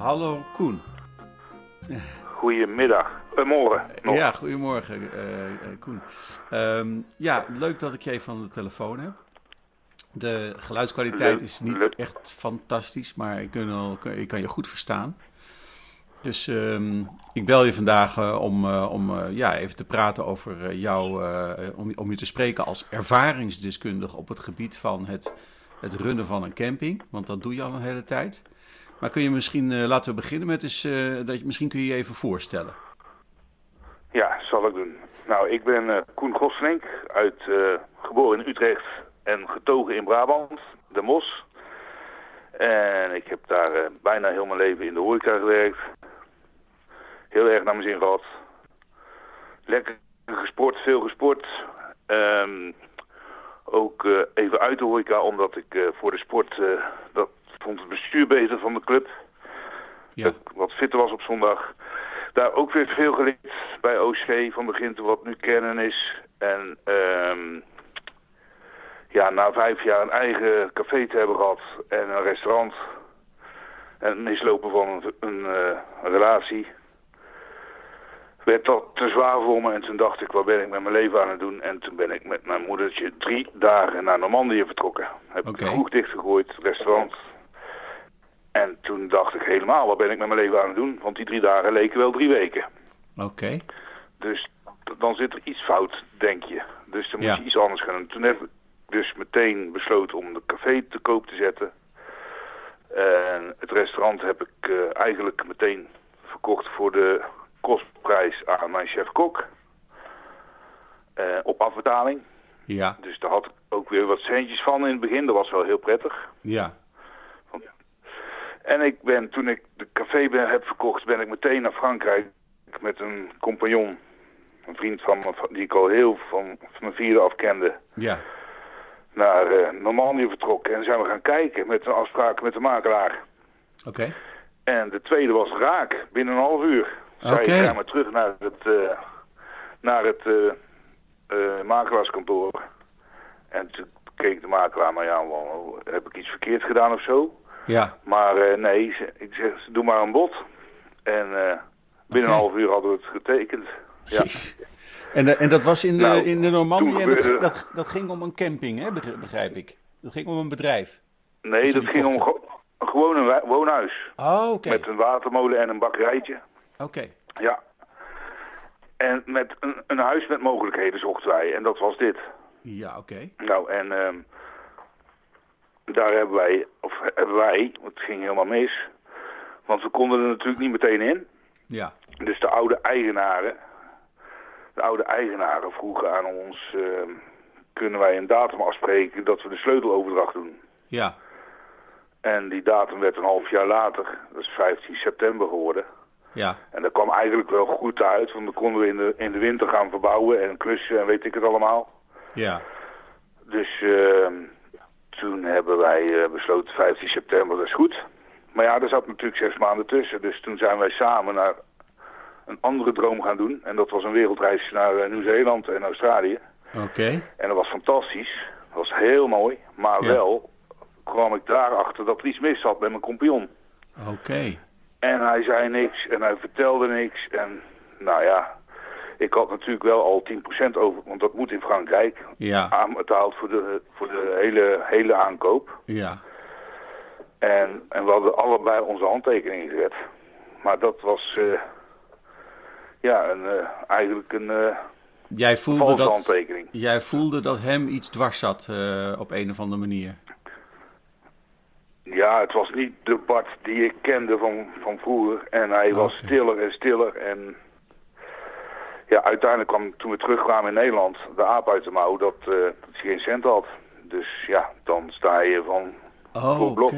Hallo Koen. Goedemiddag. Uh, morgen. nog. Ja, goedemorgen uh, uh, Koen. Um, ja, leuk dat ik je even aan de telefoon heb. De geluidskwaliteit Leuk, is niet leuk. echt fantastisch, maar ik ik kan je goed verstaan. Dus ehm, ik bel je vandaag eh, om, eh, om eh, ja, even te praten over eh, jou, eh, om, om je te spreken als ervaringsdeskundige op het gebied van het, het runnen van een camping. Want dat doe je al een hele tijd. Maar kun je misschien, eh, laten we beginnen met eens, eh, dat je, misschien kun je je even voorstellen. Ja, zal ik doen. Nou, ik ben eh, Koen Gosselink, uit, geboren in Utrecht en getogen in Brabant, de Mos. En ik heb daar bijna heel mijn leven in de horeca gewerkt. Heel erg naar mijn zin gehad. Lekker gesport, veel gesport. Ehm, ook even uit de horeca, omdat ik voor de sport, dat vond het bestuur beter van de club. Ja, wat fitter was op zondag. Daar ook weer veel geleerd bij OC van begin tot wat nu kennen is. En ehm, ja, na vijf jaar een eigen café te hebben gehad en een restaurant. En het mislopen van een, een, eh, een relatie. Werd dat te zwaar voor me en toen dacht ik, wat ben ik met mijn leven aan het doen? En toen ben ik met mijn moedertje drie dagen naar Normandië vertrokken. Heb ik de kroeg dichtgegooid, restaurant, en toen dacht ik helemaal, wat ben ik met mijn leven aan het doen? Want die drie dagen leken wel drie weken. oké. Dus dan zit er iets fout, denk je. Dus dan moet Ja. je iets anders gaan doen. Toen heb ik dus meteen besloten om de café te koop te zetten. En het restaurant heb ik eh, eigenlijk meteen verkocht voor de kostprijs aan mijn chef-kok. Eh, op afbetaling. Ja, Dus daar had ik ook weer wat centjes van in het begin. Dat was wel heel prettig. ja, En ik ben, toen ik de café ben, heb verkocht, ben ik meteen naar Frankrijk met een compagnon. Een vriend van me, die ik al heel van, van mijn vierde af kende. ja. Naar eh, Normandië vertrokken en zijn we gaan kijken met een afspraak met de makelaar. Oké. En de tweede was raak, binnen een half uur. Oké. ga maar terug naar het, eh, naar het eh, makelaarskantoor. En toen keek de makelaar, maar ja, wel, heb ik iets verkeerd gedaan of zo? Ja, Maar eh, nee, ze- ik zeg, doe maar een bod. En eh, binnen een half uur hadden we het getekend. Ja. En, eh, en dat was in de, Nou, in de Normandië toen en dat, dat, dat ging om een camping, hè, begri- begrijp ik. Dat ging om een bedrijf. nee, dat ging om ge- gewoon een woonhuis. Oh, oké. Met een watermolen en een bakkerijtje. Oké. Ja. En met een, een huis met mogelijkheden zochten wij. En dat was dit. Ja, oké. Nou, en ehm, daar hebben wij, of hebben wij, want het ging helemaal mis. Want we konden er natuurlijk niet meteen in. Ja, Dus de oude eigenaren, de oude eigenaren vroegen aan ons, ehm, kunnen wij een datum afspreken dat we de sleuteloverdracht doen. ja, En die datum werd een half jaar later, dat is 15 september geworden. ja, En dat kwam eigenlijk wel goed uit, want dan konden we in de, in de winter gaan verbouwen en klussen en weet ik het allemaal. ja. Dus ehm, toen hebben wij eh, besloten 15 september, dat is goed. Maar ja, er zat natuurlijk zes maanden tussen. Dus toen zijn wij samen naar een andere droom gaan doen. En dat was een wereldreis naar eh, Nieuw-Zeeland en Australië. Oké. En dat was fantastisch. Dat was heel mooi. Maar Ja. wel kwam ik daarachter dat er iets mis zat met mijn compagnon. Oké. En hij zei niks en hij vertelde niks. En nou ja, ik had natuurlijk wel al 10% over, want dat moet in Frankrijk. Ja, Aanbetaald voor de, voor de hele, hele aankoop. ja. En, en we hadden allebei onze handtekeningen gezet. Maar dat was eh, ja, een, eh, eigenlijk een eh, Jij voelde dat, handtekening. jij voelde dat hem iets dwars zat op een of andere manier. Ja, het was niet de Bart die ik kende van, van vroeger. En hij was stiller en stiller. En ja, uiteindelijk kwam toen we terugkwamen in Nederland de aap uit de mouw dat, dat hij geen cent had. Dus ja, dan sta je van Oh, voor oké. blok.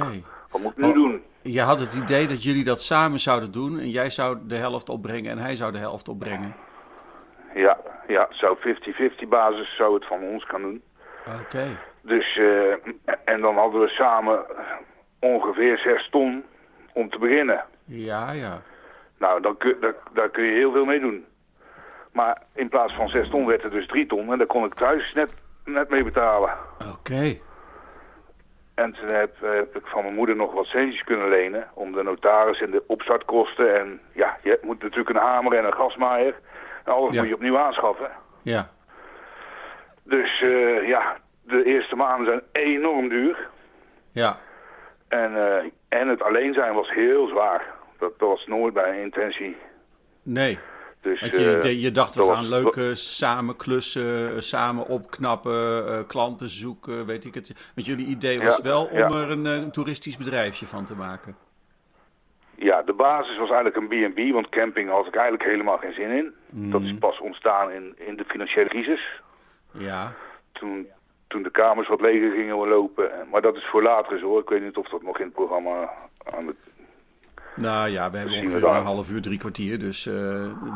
Wat moet ik nu Oh. doen? Je had het idee dat jullie dat samen zouden doen en jij zou de helft opbrengen en hij zou de helft opbrengen. Ja, ja, zou 50-50 basis zou het van ons gaan doen. Oké. Dus, eh, en dan hadden we samen ongeveer 6 ton om te beginnen. Ja, ja. Nou, dan kun, daar, daar kun je heel veel mee doen. Maar in plaats van 6 ton werd het dus 3 ton. En daar kon ik thuis net, net mee betalen. Oké. En toen heb, heb ik van mijn moeder nog wat centjes kunnen lenen om de notaris en de opstartkosten. En ja, je moet natuurlijk een hamer en een gasmaaier. En alles Ja. moet je opnieuw aanschaffen. Ja. Dus eh, ja, de eerste maanden zijn enorm duur. Ja. En, eh, en het alleen zijn was heel zwaar. Dat, dat was nooit bij een intentie. Nee. Dus, Want je, eh, je dacht, we gaan leuke samen klussen, eh, samen opknappen, eh, klanten zoeken, weet ik het. Want jullie idee was Ja, wel om ja. er een, een toeristisch bedrijfje van te maken. Ja, de basis was eigenlijk een B&B, want camping had ik eigenlijk helemaal geen zin in. Dat is pas ontstaan in, in de financiële crisis. Ja. Toen, toen de kamers wat leger gingen lopen. En- Maar dat is voor later zo hoor. Ik weet niet of dat nog in het programma aan de... Nou ja, we hebben ongeveer een half uur, drie kwartier, dus eh,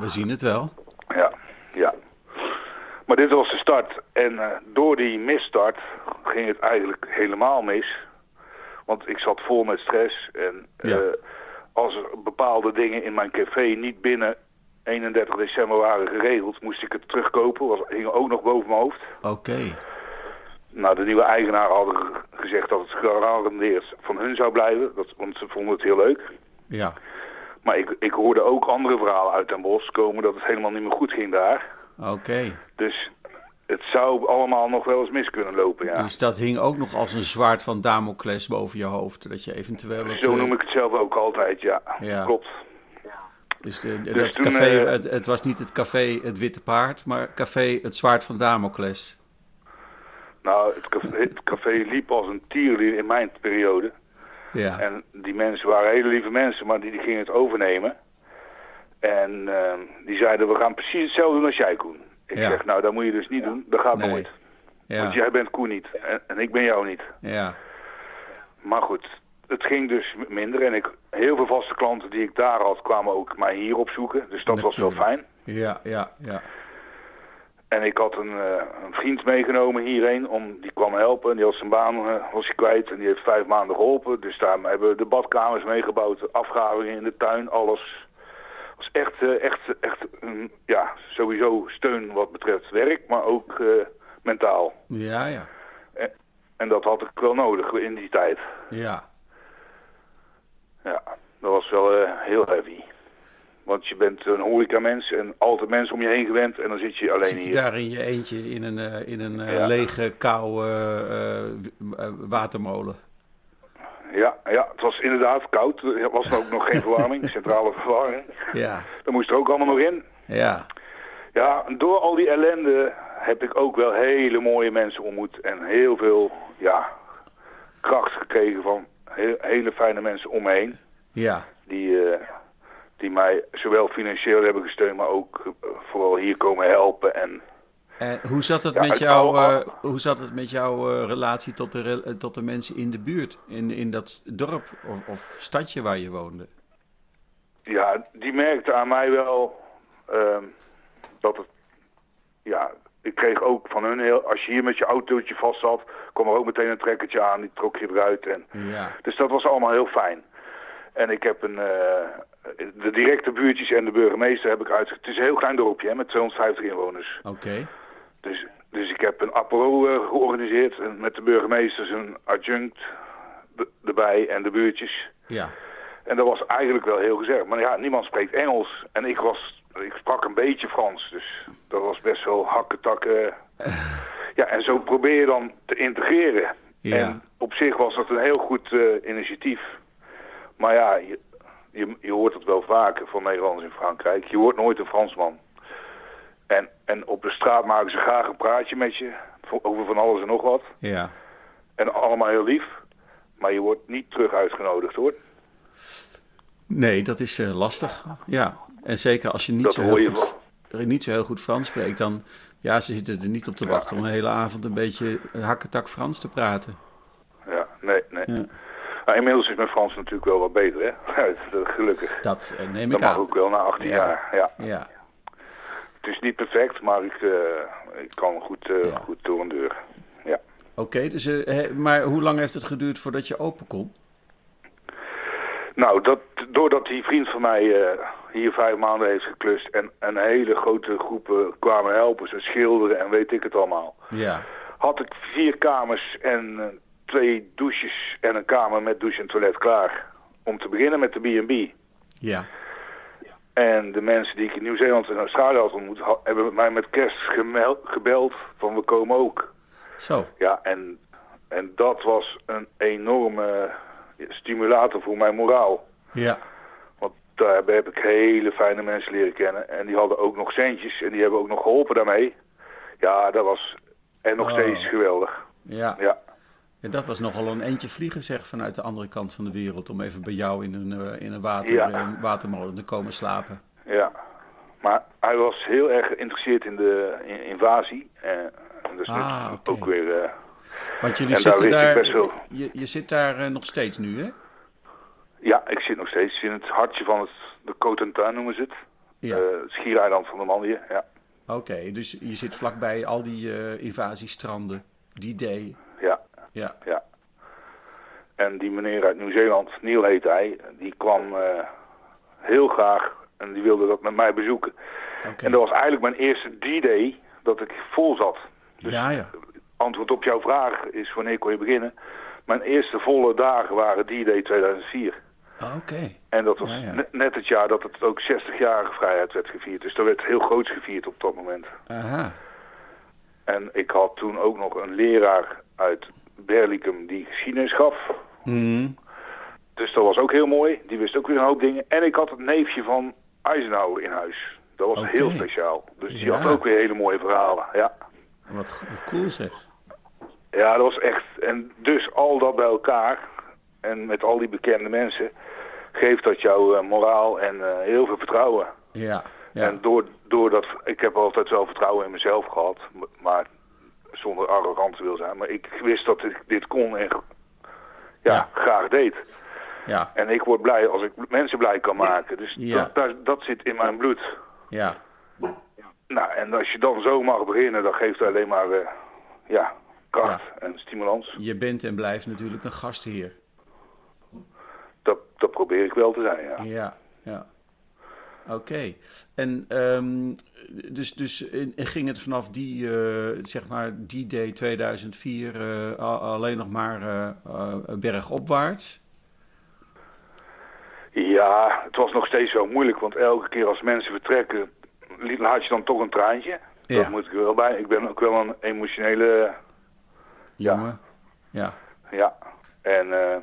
we zien het wel. Ja, ja. Maar dit was de start. En eh, door die misstart ging het eigenlijk helemaal mis. Want ik zat vol met stress. En Ja. eh, als er bepaalde dingen in mijn café niet binnen 31 december waren geregeld, moest ik het terugkopen. Was, hing ook nog boven mijn hoofd. Oké. Nou, de nieuwe eigenaren hadden ge- gezegd dat het gegarandeerd van hun zou blijven. Dat, want ze vonden het heel leuk. Ja. Maar ik, ik hoorde ook andere verhalen uit Den Bosch komen dat het helemaal niet meer goed ging daar. Oké. Dus het zou allemaal nog wel eens mis kunnen lopen, ja. Dus dat hing ook nog als een zwaard van Damocles boven je hoofd. Dat je eventueel het... Zo eh, noem ik het zelf ook altijd, ja. Ja. Klopt. Dus, de, Dus dat toen, café, eh, het, het was niet het café Het Witte Paard, maar café Het Zwaard van Damocles. Nou, het café, het café liep als een tierlier in mijn periode. Ja. En die mensen waren hele lieve mensen, maar die, die gingen het overnemen. En eh, die zeiden, we gaan precies hetzelfde doen als jij, Koen. Ik Ja. zeg, nou, dat moet je dus niet doen. Dat gaat Nee. nooit. Ja. Want jij bent Koen niet en, en ik ben jou niet. Ja. Maar goed, het ging dus minder. En ik, heel veel vaste klanten die ik daar had, kwamen ook mij hier opzoeken. Dus dat was wel fijn. Ja, ja, ja. En ik had een, eh, een vriend meegenomen hierheen, om, die kwam helpen. Die had zijn baan eh, was hij kwijt en die heeft vijf maanden geholpen. Dus daar hebben we de badkamers meegebouwd, de afgravingen in de tuin, alles. was echt, eh, echt, echt ja, sowieso steun wat betreft werk, maar ook mentaal. Ja, ja. En dat had ik wel nodig in die tijd. Ja. Ja, dat was wel heel heavy. Want je bent een horecamens en altijd mensen om je heen gewend en dan zit je alleen Zit je hier. daar in je eentje in een, eh, in een eh, Ja. lege, koude eh, watermolen? Ja, ja, het was inderdaad koud. Er was ook nog geen verwarming, centrale verwarming. Ja. Dat moest er ook allemaal nog in. Ja. Ja, door al die ellende heb ik ook wel hele mooie mensen ontmoet. En heel veel, ja, kracht gekregen van he- hele fijne mensen om me heen. Ja. Die, die mij zowel financieel hebben gesteund, maar ook eh, vooral hier komen helpen. En En hoe zat het Ja, met oude- eh, hoe zat het met jouw eh, relatie tot de, eh, tot de mensen in de buurt? In, in dat dorp of, of stadje waar je woonde? ja, die merkte aan mij wel ehm, dat het, ja, ik kreeg ook van hun heel, als je hier met je autootje vast zat, kwam er ook meteen een trekkertje aan, die trok je eruit. En, Ja. dus dat was allemaal heel fijn. En ik heb een, eh, de directe buurtjes en de burgemeester heb ik uit. Het is een heel klein dorpje hè, met 250 inwoners. Oké. Dus, dus ik heb een apero eh, georganiseerd en met de burgemeesters een adjunct erbij en de buurtjes. Ja. En dat was eigenlijk wel heel gezellig. Maar ja, niemand spreekt Engels. En ik, was, ik sprak een beetje Frans. Dus dat was best wel hakketakken. Ja, en zo probeer je dan te integreren. Ja. En op zich was dat een heel goed eh, initiatief. Maar ja, je, je, je hoort het wel vaker van Nederlanders in Frankrijk. Je wordt nooit een Fransman. En, en op de straat maken ze graag een praatje met je. Over van alles en nog wat. Ja. En allemaal heel lief. Maar je wordt niet terug uitgenodigd hoor. Nee, dat is eh, lastig. Ja. En zeker als je niet Dat zo, heel je goed, niet zo heel goed Frans spreekt, dan... Ja, ze zitten er niet op te wachten om een hele avond een beetje hakketak Frans te praten. Ja, nee, nee. Ja. Nou, inmiddels is mijn Frans natuurlijk wel wat beter, hè? Dat- Gelukkig. Dat eh, neem Dat ik mag aan. ook wel na 18 Ja. jaar. Ja. Ja. Het is niet perfect, maar ik, ik kan goed, eh, Ja. goed door een deur. Ja. Oké, dus, maar hoe lang heeft het geduurd voordat je open kon? Nou, dat, doordat die vriend van mij hier vijf maanden heeft geklust en een hele grote groepen kwamen helpen, ze schilderen en weet ik het allemaal. Ja. Had ik vier kamers en twee douches en een kamer met douche en toilet klaar. Om te beginnen met de B&B. Ja. En de mensen die ik in Nieuw-Zeeland en Australië had ontmoet, hebben mij met kerst gebeld van we komen ook. Zo. Ja, en, en dat was een enorme stimulator voor mijn moraal. Ja. Want daar heb ik hele fijne mensen leren kennen. En die hadden ook nog centjes en die hebben ook nog geholpen daarmee. Ja, dat was en nog Oh. steeds geweldig. Ja. Ja, En dat was nogal een eentje vliegen, zeg, vanuit de andere kant van de wereld. Om even bij jou in een, eh, in een water, Ja. een watermolen te komen slapen. ja. Maar hij was heel erg geïnteresseerd in de in- invasie. Eh, En is Ah, ook weer... eh, Want jullie En daar zitten daar. wel. Je, je zit daar eh, nog steeds nu, hè? ja, ik zit nog steeds in het hartje van het, de Cotentin noemen ze het. Ja. Eh, het schiereiland van de Mandië, ja. Oké, dus je zit vlakbij al die eh, invasiestranden. Die day. Ja. Ja. En die meneer uit Nieuw-Zeeland, Neil heet hij, die kwam eh, heel graag en die wilde dat met mij bezoeken. En dat was eigenlijk mijn eerste D-day dat ik vol zat. Ja, ja. Antwoord op jouw vraag is wanneer kon je beginnen? Mijn eerste volle dagen waren D-day 2004. Oké. En dat was Ja, ja. ne- net het jaar dat het ook 60-jarige vrijheid werd gevierd. Dus dat werd heel groots gevierd op dat moment. Aha. En ik had toen ook nog een leraar uit Berlicum die geschiedenis gaf. Hmm. Dus dat was ook heel mooi. Die wist ook weer een hoop dingen. En ik had het neefje van Eisenhower in huis. Dat was heel speciaal. Dus die Ja. had ook weer hele mooie verhalen. Ja. Wat, wat cool zeg. ja, dat was echt... En dus al dat bij elkaar en met al die bekende mensen... geeft dat jou eh, moraal en eh, heel veel vertrouwen. Ja. Ja. En door, doordat... Ik heb altijd wel vertrouwen in mezelf gehad. Maar zonder arrogant te wil zijn. Maar ik wist dat ik dit kon en ja, Ja. graag deed. Ja. En ik word blij als ik mensen blij kan maken. Dus Ja. dat, dat zit in mijn bloed. Ja. Nou, en als je dan zo mag beginnen, dan geeft het alleen maar eh, ja, kracht en stimulans. Je bent en blijft natuurlijk een gastheer. Dat, dat probeer ik wel te zijn, ja. Ja, ja. Oké. En ehm, dus, dus en- en ging het vanaf die, eh, zeg maar, die day 2004 eh, alleen nog maar eh, bergopwaarts? Ja, het was nog steeds wel moeilijk, want elke keer als mensen vertrekken, laat je dan toch een traantje. Ja. Dat moet ik er wel bij. Ik ben ook wel een emotionele, Ja. Jongen? Ja. ja. En eh,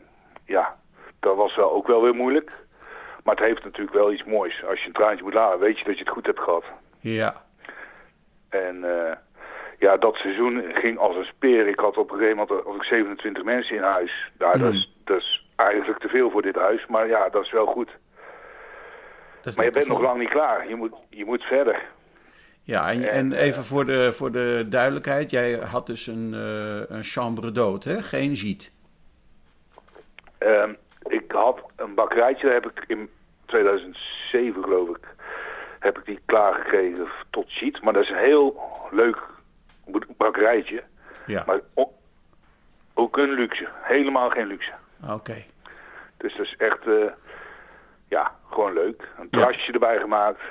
ja, dat was wel ook wel weer moeilijk. Maar het heeft natuurlijk wel iets moois. Als je een traantje moet laten, weet je dat je het goed hebt gehad. Ja. En eh, ja, dat seizoen ging als een speer. Ik had op een gegeven moment had ik 27 mensen in huis. Dat, is, dat is eigenlijk te veel voor dit huis. Maar ja, dat is wel goed. Is Maar je bent nog lang niet klaar. Je moet, je moet verder. Ja, en, En, en eh, even voor de, voor de duidelijkheid. Jij had dus een, eh, een chambre d'hôte, hè? Geen gîte. Ehm, ik had een bakkerijtje, daar heb ik in 2007 geloof ik, heb ik die klaargekregen tot sheet. Maar dat is een heel leuk bakkerijtje. Ja. Maar ook een luxe. Helemaal geen luxe. Oké. Dus dat is echt, eh, ja, gewoon leuk. Een Ja. terrasje erbij gemaakt.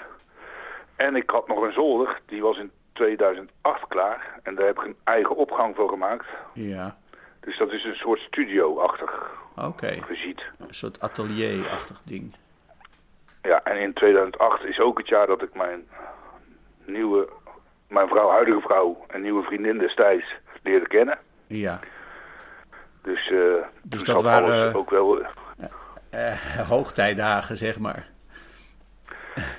En ik had nog een zolder, die was in 2008 klaar. En daar heb ik een eigen opgang voor gemaakt. Ja. Dus dat is een soort studio-achtig Oké. geziet. Een soort atelier-achtig ding. Ja, en in 2008 is ook het jaar dat ik mijn nieuwe, mijn vrouw, huidige vrouw en nieuwe vriendin destijds leerde kennen. Ja. Dus, eh Dus dat waren- ook wel... Eh, hoogtijdagen, zeg maar.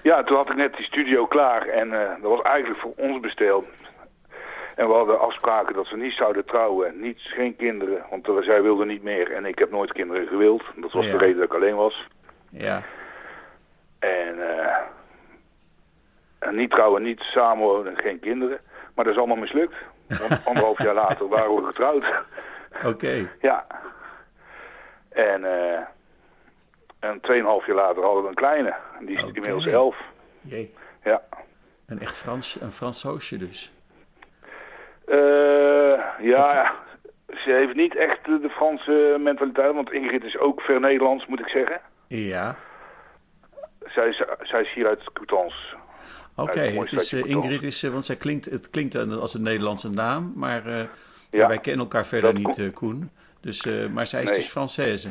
Ja, toen had ik net die studio klaar en eh, dat was eigenlijk voor ons besteld. En we hadden afspraken dat we niet zouden trouwen, niet, geen kinderen, want eh, zij wilde niet meer en ik heb nooit kinderen gewild. Dat was Ja. de reden dat ik alleen was. Ja. En, eh, niet trouwen, niet samenwonen, geen kinderen. Maar dat is allemaal mislukt. Want anderhalf jaar later waren we getrouwd. Oké. ja. En, eh en tweeënhalf jaar later hadden we een kleine. Die is inmiddels elf. Jee. Ja. Een echt Frans, een Frans hoosje dus. Eh, ja, ze heeft niet echt de Franse mentaliteit. Want Ingrid is ook ver Nederlands, moet ik zeggen. Ja. Zij is, zij is hier uit Coutances. Oké, het is, eh. Ingrid is, eh, want zij klinkt, het klinkt als een Nederlandse naam, maar eh, ja. Wij kennen elkaar verder niet, Koen. Dus, maar zij is Nee. dus Française.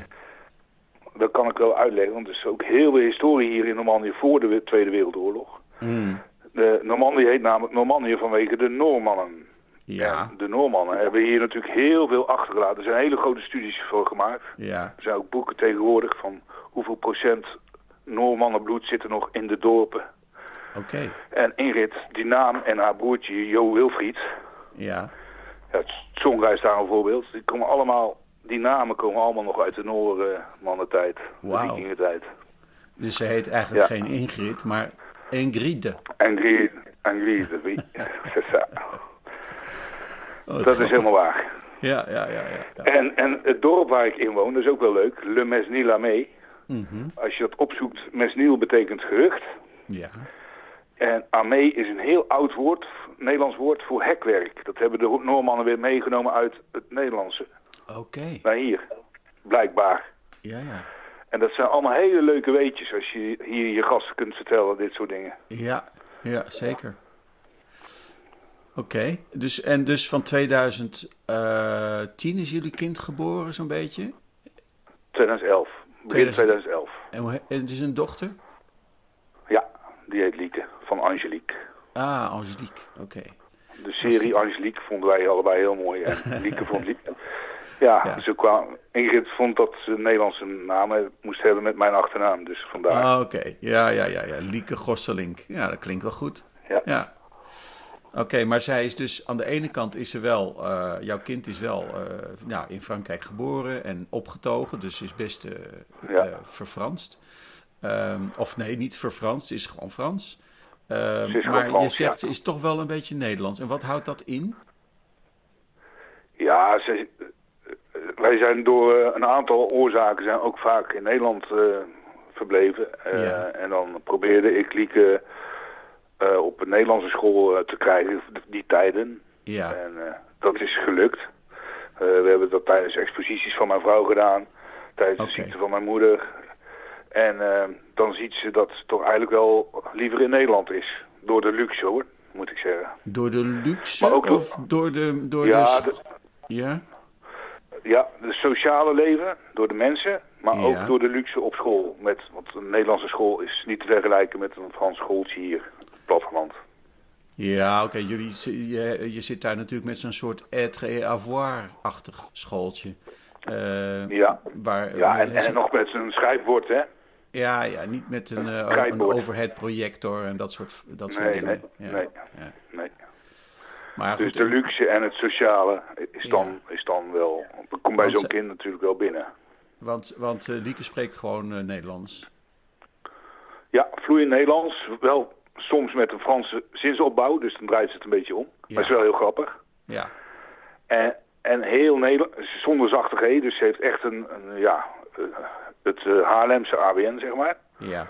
Dat kan ik wel uitleggen, want er is ook heel veel historie hier in Normandië voor de We- Tweede Wereldoorlog. Mm. De Normandië heet namelijk Normandië vanwege de Noormannen. Ja, En de Noormannen hebben hier natuurlijk heel veel achtergelaten. Er zijn hele grote studies voor gemaakt. ja, Er zijn ook boeken tegenwoordig van hoeveel procent Noormannenbloed zit er nog in de dorpen. oké. En Ingrid, die naam en haar broertje Jo Wilfried, Ja, ja, het songreis daar een voorbeeld, die, komen allemaal, die namen komen allemaal nog uit de Noormannentijd, de Wauw. vikingentijd. dus ze heet eigenlijk Ja. geen Ingrid, maar Ingride. Ingrid, Ingrid, wie? Oh, Dat is grappig. helemaal waar. Ja, ja, ja, ja. ja. En, en het dorp waar ik in woon, dat is ook wel leuk, Le Mesnil-Amé. Mhm. Als je dat opzoekt, Mesnil betekent gehucht. ja. En amé is een heel oud woord, Nederlands woord voor hekwerk. Dat hebben de Noormannen weer meegenomen uit het Nederlandse. oké. Naar hier, blijkbaar. Ja, ja. En dat zijn allemaal hele leuke weetjes als je hier je gasten kunt vertellen, dit soort dingen. Ja, ja, zeker. Oké, dus, en dus van 2010 is jullie kind geboren, zo'n beetje? 2011, begin 2000. 2011. En, het is een dochter? Ja, die heet Lieke, van Angelique. Ah, Angelique, oké. De serie Angelique vonden wij allebei heel mooi. En Lieke vond Lieke. Ja, Ja. Ze kwam, Ingrid vond dat ze een Nederlandse naam moest hebben met mijn achternaam. Dus vandaar. Ah, oké. Ja, ja, ja, ja. Lieke Gosselink. Ja, dat klinkt wel goed. Ja. Ja. Oké, maar zij is dus aan de ene kant is ze wel, eh, jouw kind is wel eh, nou, in Frankrijk geboren en opgetogen, dus is best Ja. eh, verfranst. Ehm, of nee, niet verfranst, ze is gewoon Frans. Ehm, Ze is gewoon maar je zegt ja. ze is toch wel een beetje Nederlands. En wat houdt dat in? Ja, ze, wij zijn door een aantal oorzaken zijn ook vaak in Nederland verbleven. Ja. En dan probeerde ik Lieke eh, op een Nederlandse school eh, te krijgen, die tijden. Ja, En eh, dat is gelukt. We hebben dat tijdens exposities van mijn vrouw gedaan. Tijdens de ziekte van mijn moeder. En dan ziet ze dat toch eigenlijk wel liever in Nederland is. Door de luxe hoor, moet ik zeggen. door de luxe Maar ook door- of door de... Door Ja, de, ja? Ja, het sociale leven door de mensen, maar Ja. ook door de luxe op school. Met, want een Nederlandse school is niet te vergelijken met een Frans schooltje hier, platteland. Ja, oké. jullie je, je zit daar natuurlijk met zo'n soort être et avoir-achtig schooltje. Eh, Ja, Waar, ja en, nog met een schrijfwoord, hè? ja, ja, niet met een, eh, een Krijtbord. overhead projector en dat soort, dat soort Nee, dingen. nee, ja, nee. ja. Nee. Maar Dus goed, de luxe en het sociale is dan, is dan wel... Dat komt bij zo'n kind natuurlijk wel binnen. want, want eh, Lieke spreekt gewoon eh, Nederlands. Ja, vloeiend Nederlands. Wel soms met een Franse zinsopbouw, dus dan draait ze het een beetje om. Ja. Maar is wel heel grappig. Ja, En, en heel Nederland, zonder zachte G, dus ze heeft echt een, een ja, eh, het eh, Haarlemse ABN, zeg maar. ja,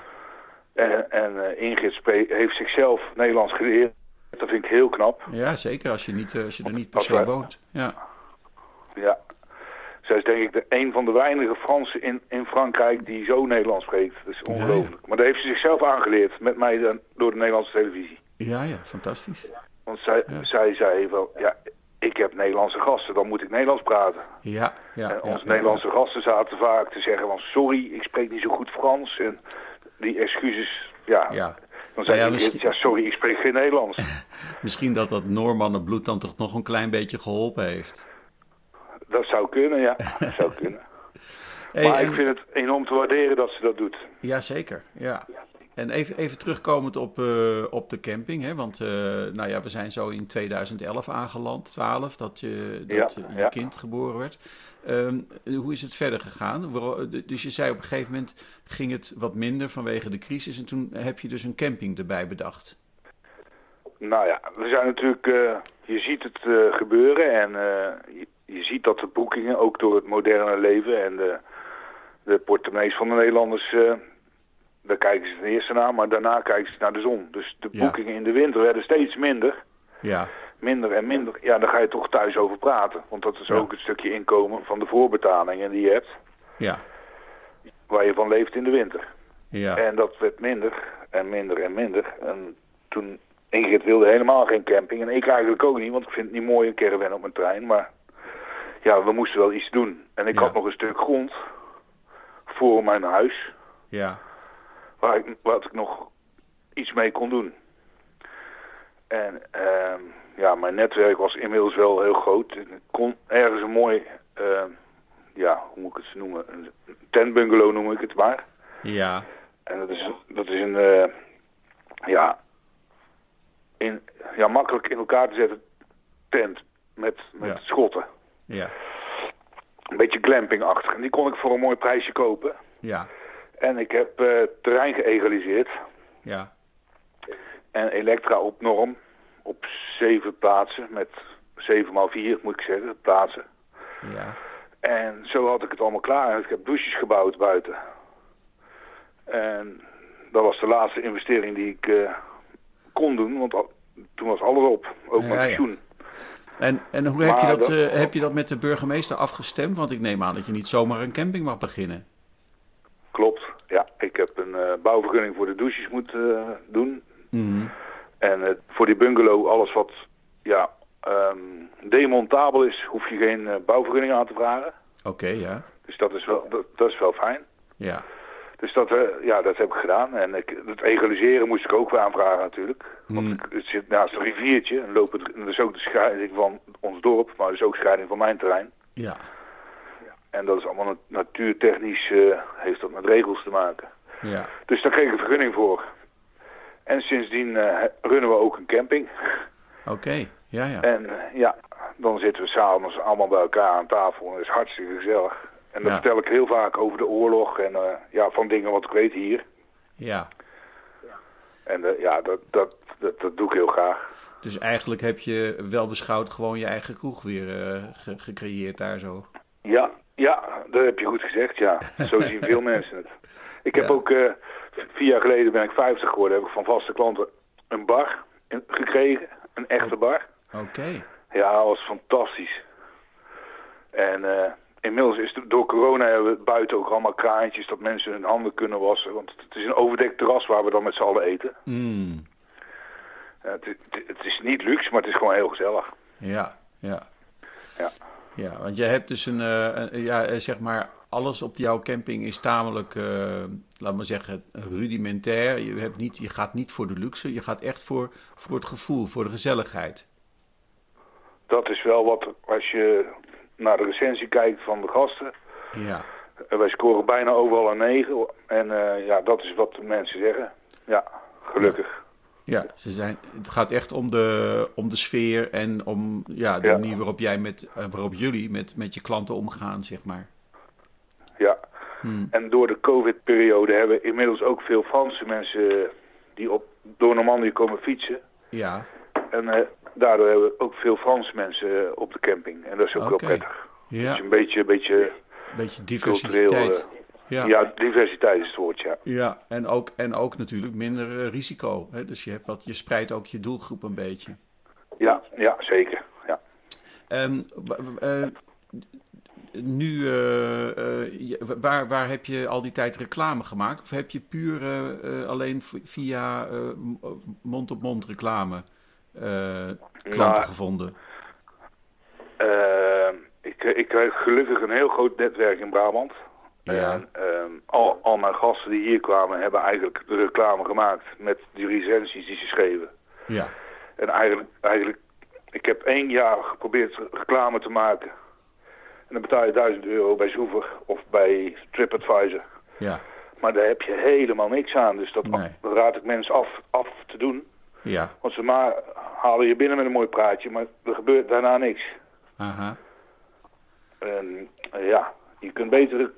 En, en eh, Ingrid Spee heeft zichzelf Nederlands geleerd. Dat vind ik heel knap. ja, zeker als je, niet, als je er niet per se woont. Ja, Ja. Zij is denk ik de, een van de weinige Fransen in, in Frankrijk die zo Nederlands spreekt. Dat is ongelooflijk. Maar dat heeft ze zichzelf aangeleerd met mij dan, door de Nederlandse televisie. ja, ja fantastisch. Want zij, Ja. zij zei wel, ja, ik heb Nederlandse gasten, dan moet ik Nederlands praten. Ja, ja. en onze ja, Nederlandse gasten zaten vaak te zeggen van, sorry, ik spreek niet zo goed Frans. En die excuses, ja. Ja. Dan zei Ja, ja, ik, misschien- ja, sorry, ik spreek geen Nederlands. Misschien dat dat Noormannenbloed dan toch nog een klein beetje geholpen heeft. Dat zou kunnen, ja. Dat zou kunnen. Hey, maar en- ik vind het enorm te waarderen dat ze dat doet. Jazeker, ja. En even, even terugkomend op, eh, op de camping, hè? want eh, nou ja, we zijn zo in 2011 aangeland, 12, dat je, dat Ja, je ja. kind geboren werd. Ehm, hoe is het verder gegaan? Dus je zei op een gegeven moment ging het wat minder vanwege de crisis en toen heb je dus een camping erbij bedacht. Nou ja, we zijn natuurlijk, eh, je ziet het eh, gebeuren en eh, je, je ziet dat de boekingen ook door het moderne leven en de, de portemonnees van de Nederlanders, eh, daar kijken ze ten eerste naar, maar daarna kijken ze naar de zon. Dus de Ja. boekingen in de winter werden steeds minder, Ja, minder en minder. Ja, daar ga je toch thuis over praten, want dat is Ja. ook het stukje inkomen van de voorbetalingen die je hebt, ja, waar je van leeft in de winter. ja. En dat werd minder en minder en minder. En toen Ingrid wilde helemaal geen camping. En ik eigenlijk ook niet, want ik vind het niet mooi een caravan op mijn trein. Maar ja, we moesten wel iets doen. En ik Ja. had nog een stuk grond voor mijn huis, Ja. waar ik, wat ik nog iets mee kon doen. En ehm, ja, mijn netwerk was inmiddels wel heel groot. Ik kon ergens een mooi, ehm, ja, hoe moet ik het noemen, een tentbungalow noem ik het maar. Ja. En dat is, dat is een, eh, ja, in, ja, makkelijk in elkaar te zetten tent met, met Ja. schotten. Ja. Een beetje glampingachtig. En die kon ik voor een mooi prijsje kopen. Ja. En ik heb eh, terrein geëgaliseerd. Ja. En Elektra op norm. Op zeven plaatsen. Met zeven maal vier moet ik zeggen, plaatsen. Ja. En zo had ik het allemaal klaar. En ik heb douches gebouwd buiten. En dat was de laatste investering die ik eh, kon doen. Want al- toen was alles op. Ook Ja, mijn ja. En, en hoe heb je, dat, dat- eh, heb je dat met de burgemeester afgestemd? Want ik neem aan dat je niet zomaar een camping mag beginnen. Klopt. Ja, ik heb een eh, bouwvergunning voor de douches moeten eh, doen. Mhm. En voor die bungalow, alles wat ja, ehm, demontabel is, hoef je geen bouwvergunning aan te vragen. Oké, ja. Dus dat is wel, dat, dat is wel fijn. Ja. Dus dat, ja, dat heb ik gedaan. En ik, het egaliseren moest ik ook weer aanvragen natuurlijk. Want Hmm. het zit naast een riviertje. En lopen, en dat is ook de scheiding van ons dorp, maar dat is ook scheiding van mijn terrein. Ja. En dat is allemaal nat- natuurtechnisch, eh, heeft dat met regels te maken. Ja. Dus daar kreeg ik een vergunning voor. En sindsdien eh, runnen we ook een camping. Oké. Ja, ja. En eh, ja, dan zitten we s'avonds allemaal bij elkaar aan tafel. En dat is hartstikke gezellig. En dan vertel ik heel vaak over de oorlog en eh, ja, van dingen wat ik weet hier. Ja. En eh, ja, dat, dat, dat, dat doe ik heel graag. Dus eigenlijk heb je wel beschouwd gewoon je eigen kroeg weer eh, ge- gecreëerd daar zo. Ja, ja, dat heb je goed gezegd, ja. Zo zien veel mensen het. Ik heb Ja. ook, vier jaar geleden ben ik 50 geworden, heb ik van vaste klanten een bar gekregen. Een echte bar. Oké. Ja, dat was fantastisch. En eh, inmiddels is het, door corona hebben we buiten ook allemaal kraantjes dat mensen hun handen kunnen wassen. Want het is een overdekt terras waar we dan met z'n allen eten. Mm. Ja, het, het, het is niet luxe, maar het is gewoon heel gezellig. Ja, ja. Ja. Ja, want jij hebt dus een, eh, een- ja, eh, zeg maar, alles op jouw camping is tamelijk, eh, laat maar zeggen, rudimentair. Je, hebt niet, je gaat niet voor de luxe, je gaat echt voor, voor het gevoel, voor de gezelligheid. Dat is wel wat, als je naar de recensie kijkt van de gasten. Ja, wij scoren bijna overal een 9. En eh, ja, dat is wat de mensen zeggen. Ja, gelukkig. ja ze zijn, het gaat echt om de, om de sfeer en om ja, de Ja. manier waarop, jij met, eh, waarop jullie met, met je klanten omgaan, zeg maar. Ja. Hmm. En door de covid-periode hebben we inmiddels ook veel Franse mensen die op, door Normandië komen fietsen. Ja, En eh, daardoor hebben we ook veel Franse mensen eh, op de camping. En dat is ook wel prettig. ja, Dus een beetje, een beetje beetje diversiteit. eh, Ja. ja. diversiteit is het woord, ja. Ja, en ook, en ook natuurlijk minder eh, risico. Hè? Dus je, hebt wat, je spreidt ook je doelgroep een beetje. Ja, ja zeker. Ja. Ehm, eh, nu, waar, waar heb je al die tijd reclame gemaakt? Of heb je puur alleen via mond-op-mond reclame klanten Nou, gevonden? Eh, ik, ik krijg gelukkig een heel groot netwerk in Brabant. Ja. En, ehm, al, al mijn gasten die hier kwamen hebben eigenlijk de reclame gemaakt met die recensies die ze schreven. Ja, En eigenlijk, eigenlijk, ik heb één jaar geprobeerd reclame te maken. En dan betaal je 1000 euro bij Zoever of bij TripAdvisor. ja, Maar daar heb je helemaal niks aan. Dus dat, Nee. dat raad ik mensen af, af te doen. Ja. Want ze maar halen je binnen met een mooi praatje, maar er gebeurt daarna niks. Aha. En eh, ja, je kunt beter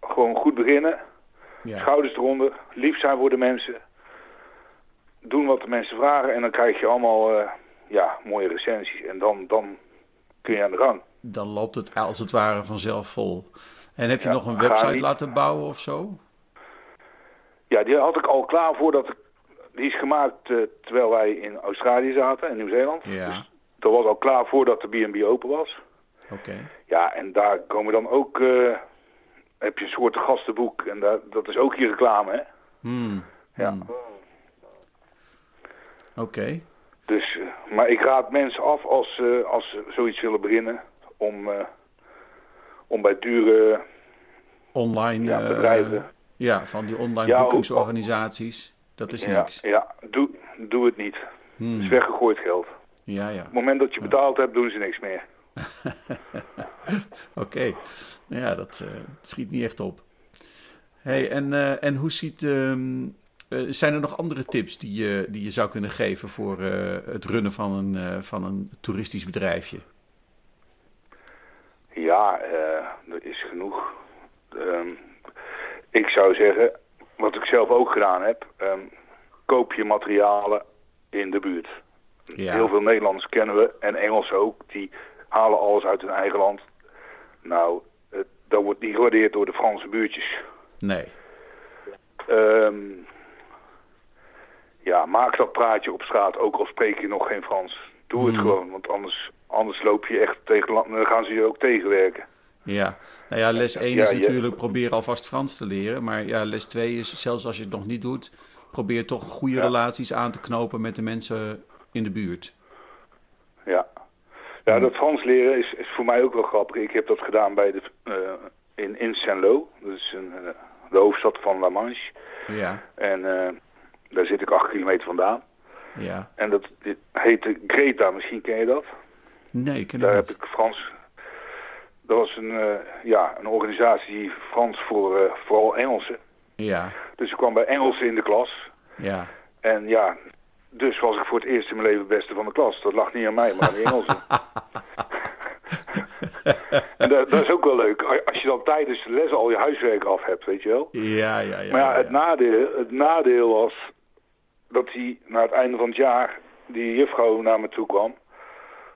gewoon goed beginnen. Ja. Schouders eronder, lief zijn voor de mensen. Doen wat de mensen vragen en dan krijg je allemaal eh, ja, mooie recensies. En dan, dan kun je aan de gang. Dan loopt het als het ware vanzelf vol. En heb je Ja, nog een website niet- laten bouwen of zo? Ja, die had ik al klaar voordat ik... Die is gemaakt eh, terwijl wij in Australië zaten, in Nieuw-Zeeland. Ja. Dus dat was al klaar voordat de B&B open was. Oké. Ja, en daar komen dan ook... eh, heb je een soort gastenboek en daar, dat is ook je reclame, hè? Hmm. Ja. Hmm. Oké. Dus, eh, maar ik raad mensen af als, als ze zoiets willen beginnen om, om bij dure Online ja, bedrijven... ja, van die online Ja, ook- boekingsorganisaties. Dat is ja, niks. ja doe, doe het niet. Hmm. Het is weggegooid geld. Ja, ja. Op het moment dat je betaald hebt, doen ze niks meer. Oké. Nou ja, dat eh, schiet niet echt op. Hey, en, eh, en hoe ziet. ehm, eh, zijn er nog andere tips die je, die je zou kunnen geven voor het runnen van een, van een toeristisch bedrijfje? Ja, er is genoeg. Ehm, ik zou zeggen, wat ik zelf ook gedaan heb, ehm, koop je materialen in de buurt. Ja. Heel veel Nederlanders kennen we en Engelsen ook, die halen alles uit hun eigen land. Nou, het, dat wordt niet gewaardeerd door de Franse buurtjes. Nee. Ehm, ja, maak dat praatje op straat, ook al spreek je nog geen Frans. Doe het Hmm. gewoon, want anders, anders loop je echt tegen, land- dan gaan ze je ook tegenwerken. Ja. Nou ja, les 1 Ja, is natuurlijk proberen alvast Frans te leren. Maar ja, les 2 is, zelfs als je het nog niet doet, probeer toch goede relaties aan te knopen met de mensen in de buurt. Ja. Ja, dat Frans leren is, is voor mij ook wel grappig. Ik heb dat gedaan bij de, eh, in, in Saint-Lô. Dat is een, eh, de hoofdstad van La Manche. Ja, En eh, daar zit ik acht kilometer vandaan. ja. En dat dit heette Greta, misschien ken je dat. Nee, ik ken Daar heb niet. ik Frans... Dat was een, eh, ja, een organisatie Frans voor eh, vooral Engelsen. Ja, Dus ik kwam bij Engelsen in de klas. ja. En ja, dus was ik voor het eerst in mijn leven het beste van de klas. Dat lag niet aan mij, maar aan die Engelsen. en dat, dat is ook wel leuk. Als je dan tijdens de les al je huiswerk af hebt, weet je wel. Ja, ja, ja. maar ja, het, ja. nadeel, het nadeel was dat hij na het einde van het jaar, die juffrouw naar me toe kwam.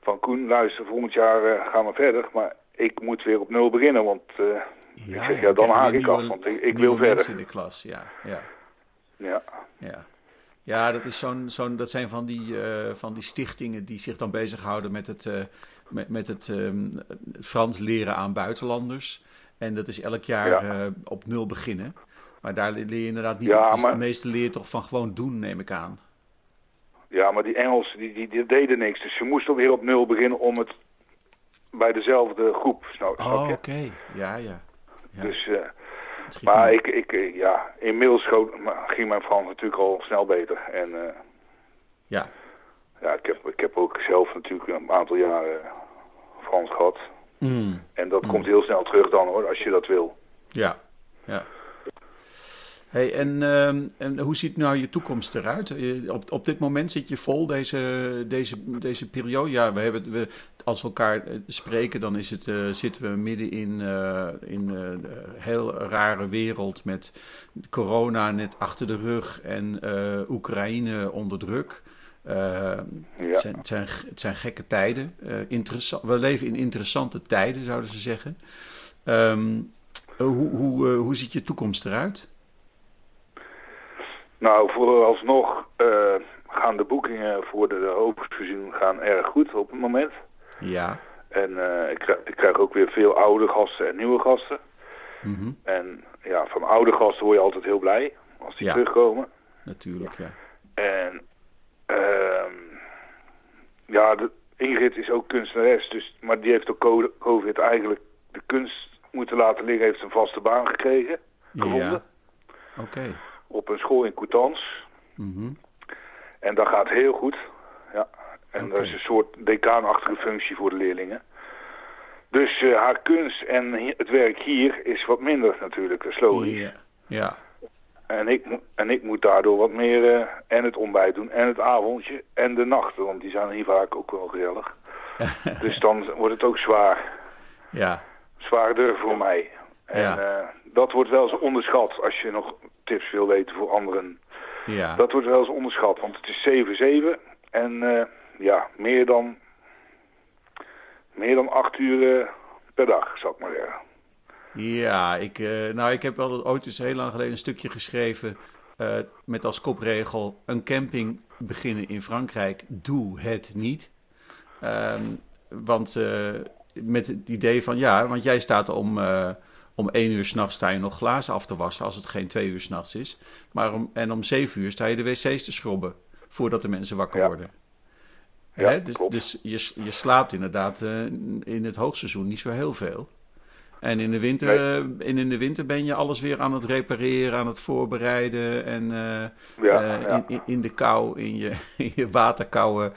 Van Koen, luister, volgend jaar eh, gaan we verder. Maar ik moet weer op nul beginnen, want eh, ik zeg, ja, dan je haak ik af, want ik, wil verder. in de klas, ja. Ja, Ja. ja. ja dat, is zo'n, zo'n, dat zijn van die, eh, van die stichtingen die zich dan bezighouden met het, eh, met, met het ehm, Frans leren aan buitenlanders. En dat is elk jaar Ja. op nul beginnen. Maar daar leer je inderdaad niet. Ja, dus maar- De meeste leer je toch van gewoon doen, neem ik aan. Ja, maar die Engelsen die, die, die deden niks. Dus ze moesten weer op nul beginnen om het bij dezelfde groep, snap, Oh, oké. Ja, ja. ja. Dus, eh, maar niet. ik, ik, eh, ja, inmiddels schoot, maar ging mijn Frans natuurlijk al snel beter. En eh, Ja, ja, ik heb, ik heb ook zelf natuurlijk een aantal jaren Frans gehad. Mm, En dat Mm. komt heel snel terug dan hoor, als je dat wil. ja, ja. Hey, en, ehm, en hoe ziet nou je toekomst eruit? Je- Op, op dit moment zit je vol deze, deze, deze periode. Ja, we hebben, we, als we elkaar eh, spreken, dan is het, eh, zitten we midden in, eh, in een heel rare wereld met corona net achter de rug en Oekraïne onder druk. Ja. het, zijn, het, zijn, het zijn gekke tijden. Interessant, we leven in interessante tijden, zouden ze zeggen. Ehm, hoe, hoe, hoe ziet je toekomst eruit? Nou, vooralsnog eh gaan de boekingen voor de hoofdseizoen gaan erg goed op het moment. Ja. En eh, ik, krijg, ik krijg ook weer veel oude gasten en nieuwe gasten. Mhm. En ja, van oude gasten word je altijd heel blij als die Ja. terugkomen. Natuurlijk, ja. En ehm ja, de, Ingrid is ook kunstenares, dus, maar die heeft door co- COVID eigenlijk de kunst moeten laten liggen. Heeft een vaste baan gekregen, gevonden, Ja. Oké. Op een school in Coutances. Mhm. En dat gaat heel goed. Ja. En dat is een soort decaanachtige functie voor de leerlingen. Dus eh, haar kunst en het werk hier is wat minder natuurlijk, dat is logisch. Ja. En ik, en ik moet daardoor wat meer eh, en het ontbijt doen en het avondje en de nachten, want die zijn hier vaak ook wel gezellig. dus dan wordt het ook zwaar, ja. zwaarder voor mij. En Ja. eh, dat wordt wel eens onderschat als je nog tips wil weten voor anderen. Ja. Dat wordt wel eens onderschat, want het is 7-7 en eh, ja, meer dan, meer dan acht uur per dag, zou ik maar zeggen. Ja, ik, eh, nou, ik heb wel ooit eens heel lang geleden een stukje geschreven eh, met als kopregel: een camping beginnen in Frankrijk, doe het niet. Ehm, want met het idee van ja, want jij staat om, om één uur s'nachts sta je nog glazen af te wassen als het geen twee uur s'nachts is. Maar om, en om zeven uur sta je de wc's te schrobben voordat de mensen wakker Ja. worden. Ja, dus dus je, je slaapt inderdaad eh, in het hoogseizoen niet zo heel veel. En in de, winter, en in de winter ben je alles weer aan het repareren, aan het voorbereiden. En ja, In, in, in, de kou, in je, in je waterkouwen.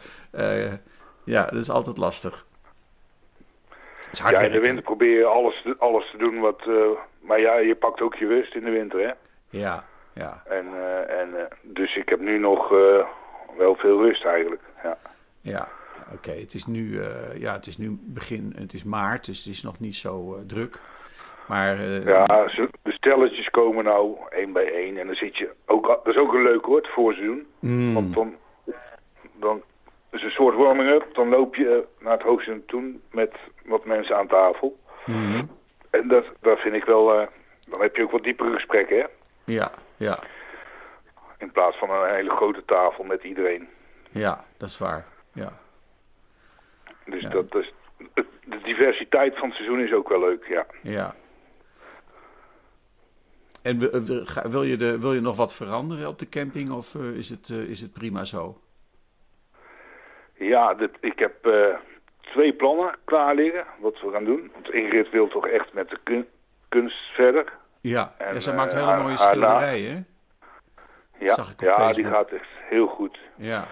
ja, dat is altijd lastig. Ja, in de winter probeer je alles, alles te doen wat... maar ja, je pakt ook je rust in de winter, hè? Ja, ja. En, en dus ik heb nu nog wel veel rust eigenlijk, ja. Ja, oké. Het is nu, ja, het is nu begin, het is maart, dus het is nog niet zo druk. Maar, uh, ja, de stelletjes komen nou één bij één. En dan zit je ook, dat is ook een leuk hoor, het voorseizoen. Mm. Want dan, dan is een soort warming-up. Dan loop je naar het hoogste toe met wat mensen aan tafel. Mm. En dat, dat vind ik wel, uh, dan heb je ook wat diepere gesprekken hè. Ja, ja. In plaats van een hele grote tafel met iedereen. Ja, dat is waar, ja. Dus dat is, de diversiteit van het seizoen is ook wel leuk, ja. Ja, en wil je, de, wil je nog wat veranderen op de camping of eh, is, het, is het prima zo? Ja, dit, ik heb uh, twee plannen klaar liggen wat we gaan doen. Want Ingrid wil toch echt met de kun, kunst verder. Ja, en, ja, ze maakt hele mooie schilderijen? Ja, ja die gaat echt heel goed. Ja.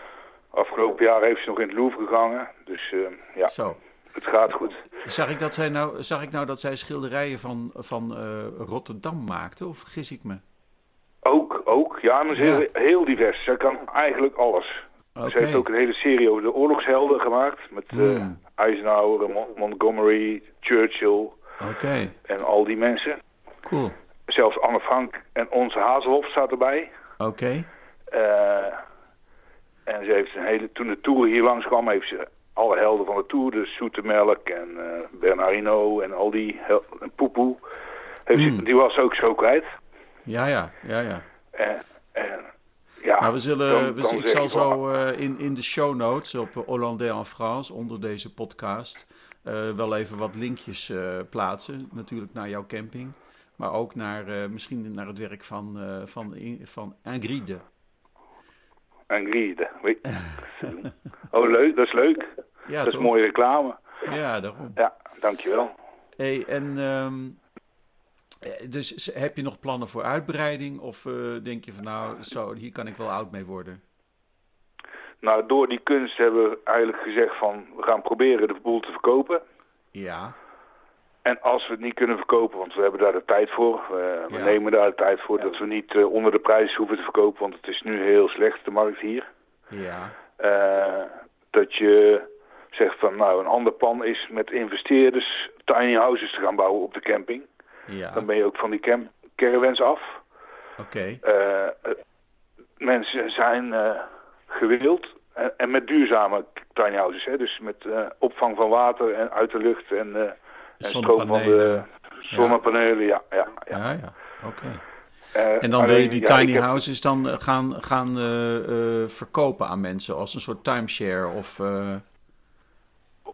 Afgelopen jaar heeft ze nog in het Louvre gehangen. Dus ja. Zo het gaat goed. Zag ik, dat zij nou, zag ik nou dat zij schilderijen van, van Rotterdam maakte, of vergis ik me? Ook, ook. Ja, maar ze is heel, heel divers. Zij kan eigenlijk alles. Okay. Ze heeft ook een hele serie over de oorlogshelden gemaakt. Met uh, Eisenhower, Montgomery, Churchill. Okay. En al die mensen. Cool. Zelfs Anne Frank en onze Hazelhof staat erbij. Oké. Okay. Uh, en ze heeft een hele, toen de tour hier langs kwam, heeft ze alle helden van de Tour, dus Soetemelk en uh, Bernardino en al die, en Poepoe, mm. die was ook zo kwijt. Ja, ja, ja, ja. En ja, nou, we zullen, we, ik zal zo uh, in, in de show notes op Hollandais en France, onder deze podcast, uh, wel even wat linkjes plaatsen. Natuurlijk naar jouw camping, maar ook naar, misschien naar het werk van, van, van Ingrid. Ingrid, weet Oh, leuk, dat is leuk. Ja, dat is mooie reclame. Ja, daarom. Ja, dankjewel. hey, en um, dus heb je nog plannen voor uitbreiding? Of uh, denk je van nou, zo, hier kan ik wel oud mee worden? Nou, door die kunst hebben we eigenlijk gezegd van... we gaan proberen de boel te verkopen. Ja. En als we het niet kunnen verkopen, want we hebben daar de tijd voor. we ja. nemen daar de tijd voor dat we niet uh, onder de prijs hoeven te verkopen. Want het is nu heel slecht, de markt hier. Ja. Dat je zegt van nou een ander plan is met investeerders tiny houses te gaan bouwen op de camping. Ja. Dan ben je ook van die camp caravans af. Oké. Okay. Uh, mensen zijn uh, gewild en, en, met duurzame tiny houses. Hè? Dus met opvang van water en uit de lucht en, en stroom van de zonnepanelen. Ja, ja, ja. ja, ja. oké. Okay. en dan wil je die tiny houses dan gaan, gaan verkopen aan mensen als een soort timeshare of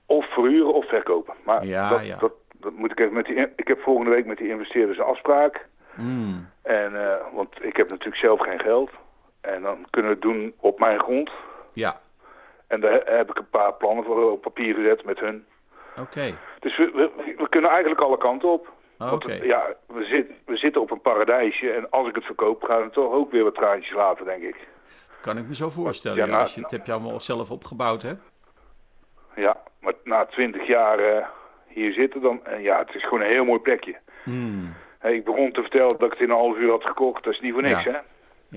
of verhuren of verkopen. Maar ja, dat, ja. Dat, dat, moet ik even met die. Ik heb volgende week met die investeerders een afspraak. Mm. En, uh, want ik heb natuurlijk zelf geen geld. En dan kunnen we het doen op mijn grond. Ja. En daar heb ik een paar plannen voor op papier gezet met hun. Oké. Dus we, we, we, kunnen eigenlijk alle kanten op. Oké. Ja, we, zit, we zitten op een paradijsje. En als ik het verkoop, gaan we toch ook weer wat traantjes laten, denk ik. Kan ik me zo voorstellen. Ja, nou, als je het heb je allemaal zelf opgebouwd, hè? Ja, maar na twintig jaar uh, hier zitten dan... En ja, het is gewoon een heel mooi plekje. Hmm. Hey, ik begon te vertellen dat ik het in een half uur had gekocht. Dat is niet voor niks, ja. hè?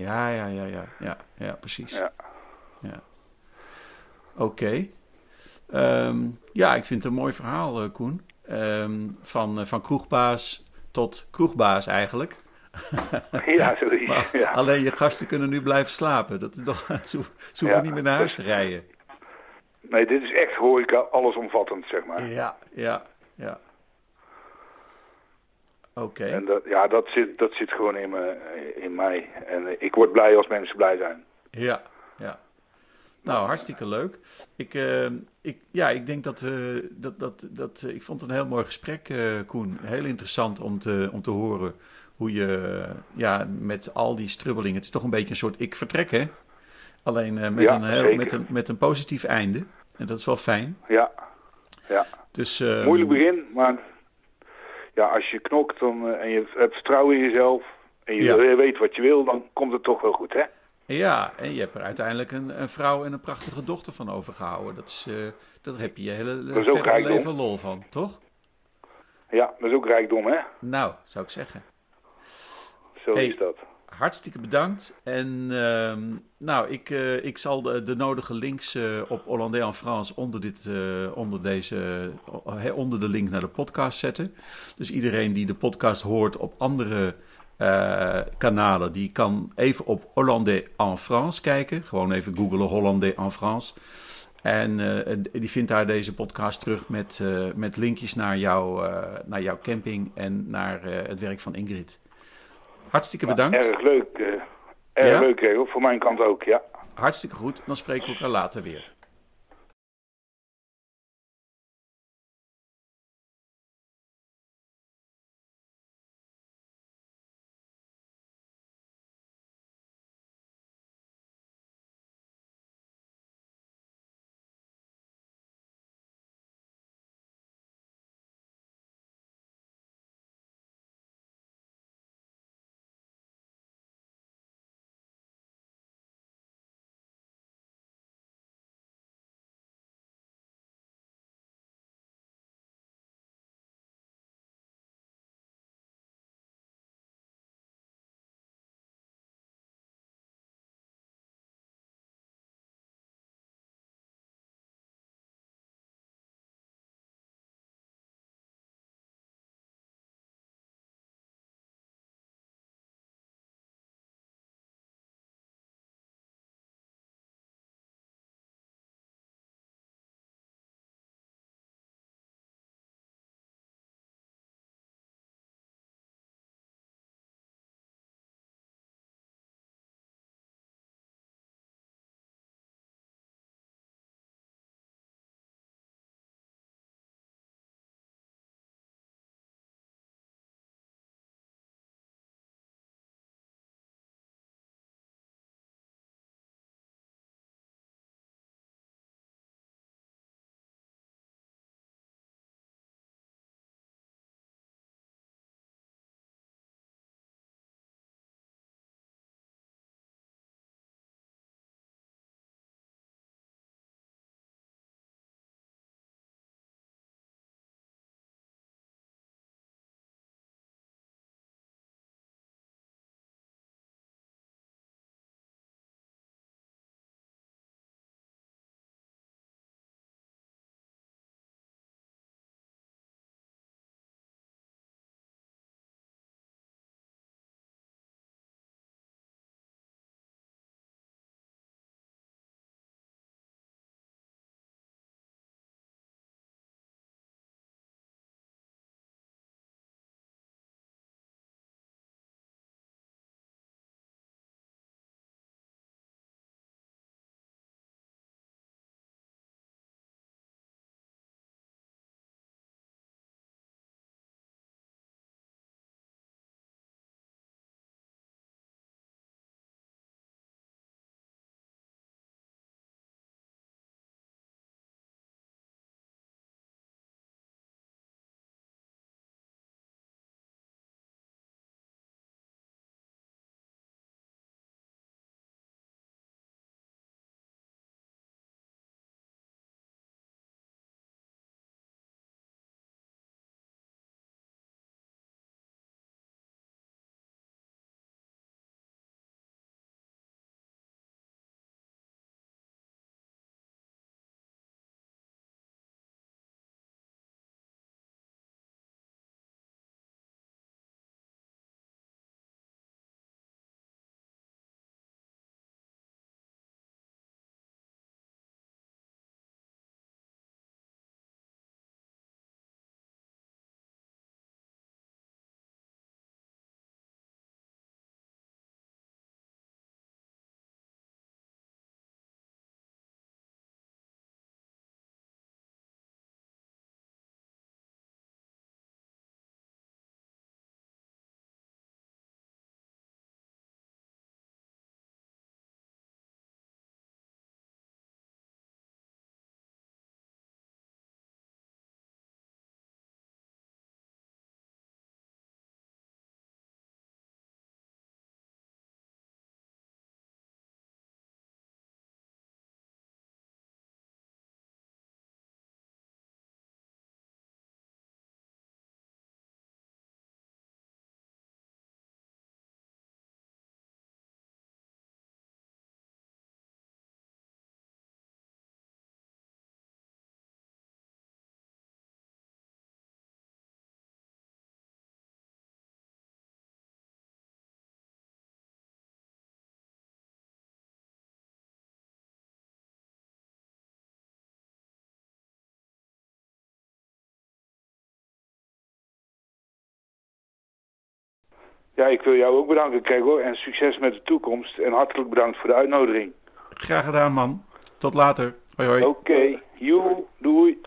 Ja, ja, ja, ja. Ja, ja precies. Ja. ja. Oké. Okay. Um, ja, ik vind het een mooi verhaal, uh, Koen. Um, van, uh, van kroegbaas tot kroegbaas eigenlijk. ja, zoiets. ja. Alleen je gasten kunnen nu blijven slapen. Dat is toch, ze, ze hoeven ja, niet meer naar huis te rijden. Nee, dit is echt horeca allesomvattend, zeg maar. Ja, ja, ja. Oké. En dat, ja, dat zit, dat zit gewoon in, me, in mij. En ik word blij als mensen blij zijn. Ja, ja. Nou, hartstikke leuk. Ik, uh, ik, ja, ik denk dat we. Dat, dat, dat, ik vond het een heel mooi gesprek, Koen. Heel interessant om te, om te horen hoe je. Ja, met al die strubbelingen. Het is toch een beetje een soort ik vertrek, hè? Alleen met, ja, een heel, met, een, met een positief einde. En dat is wel fijn. Ja, ja. Dus, uh, Moeilijk begin, maar ja, als je knokt dan, eh, en je hebt vertrouwen in jezelf en je, Ja. weet wat je wil, dan komt het toch wel goed, hè? Ja, en je hebt er uiteindelijk een, een vrouw en een prachtige dochter van overgehouden. Dat is, eh daar heb je je hele Dat leven lol van, toch? Ja, dat is ook rijkdom, hè? Nou, zou ik zeggen. Zo Hey. is dat. Hartstikke bedankt. En ehm, nou, ik, eh, ik zal de, de nodige links eh, op Hollandais en France onder, dit, eh, onder, deze, onder de link naar de podcast zetten. Dus iedereen die de podcast hoort op andere kanalen, die kan even op Hollandais en France kijken. Gewoon even googlen Hollandais en France. En die vindt daar deze podcast terug met, met linkjes naar, jouw eh, naar jouw camping en naar het werk van Ingrid. Hartstikke bedankt. Erg leuk. eh, erg Ja? leuk, Gregor. Voor mijn kant ook, ja. Hartstikke goed. Dan spreken we elkaar later weer. Ja, ik wil jou ook bedanken, hoor. En succes met de toekomst. En hartelijk bedankt voor de uitnodiging. Graag gedaan, man. Tot later. Hoi, hoi. Oké, okay. joe, doei.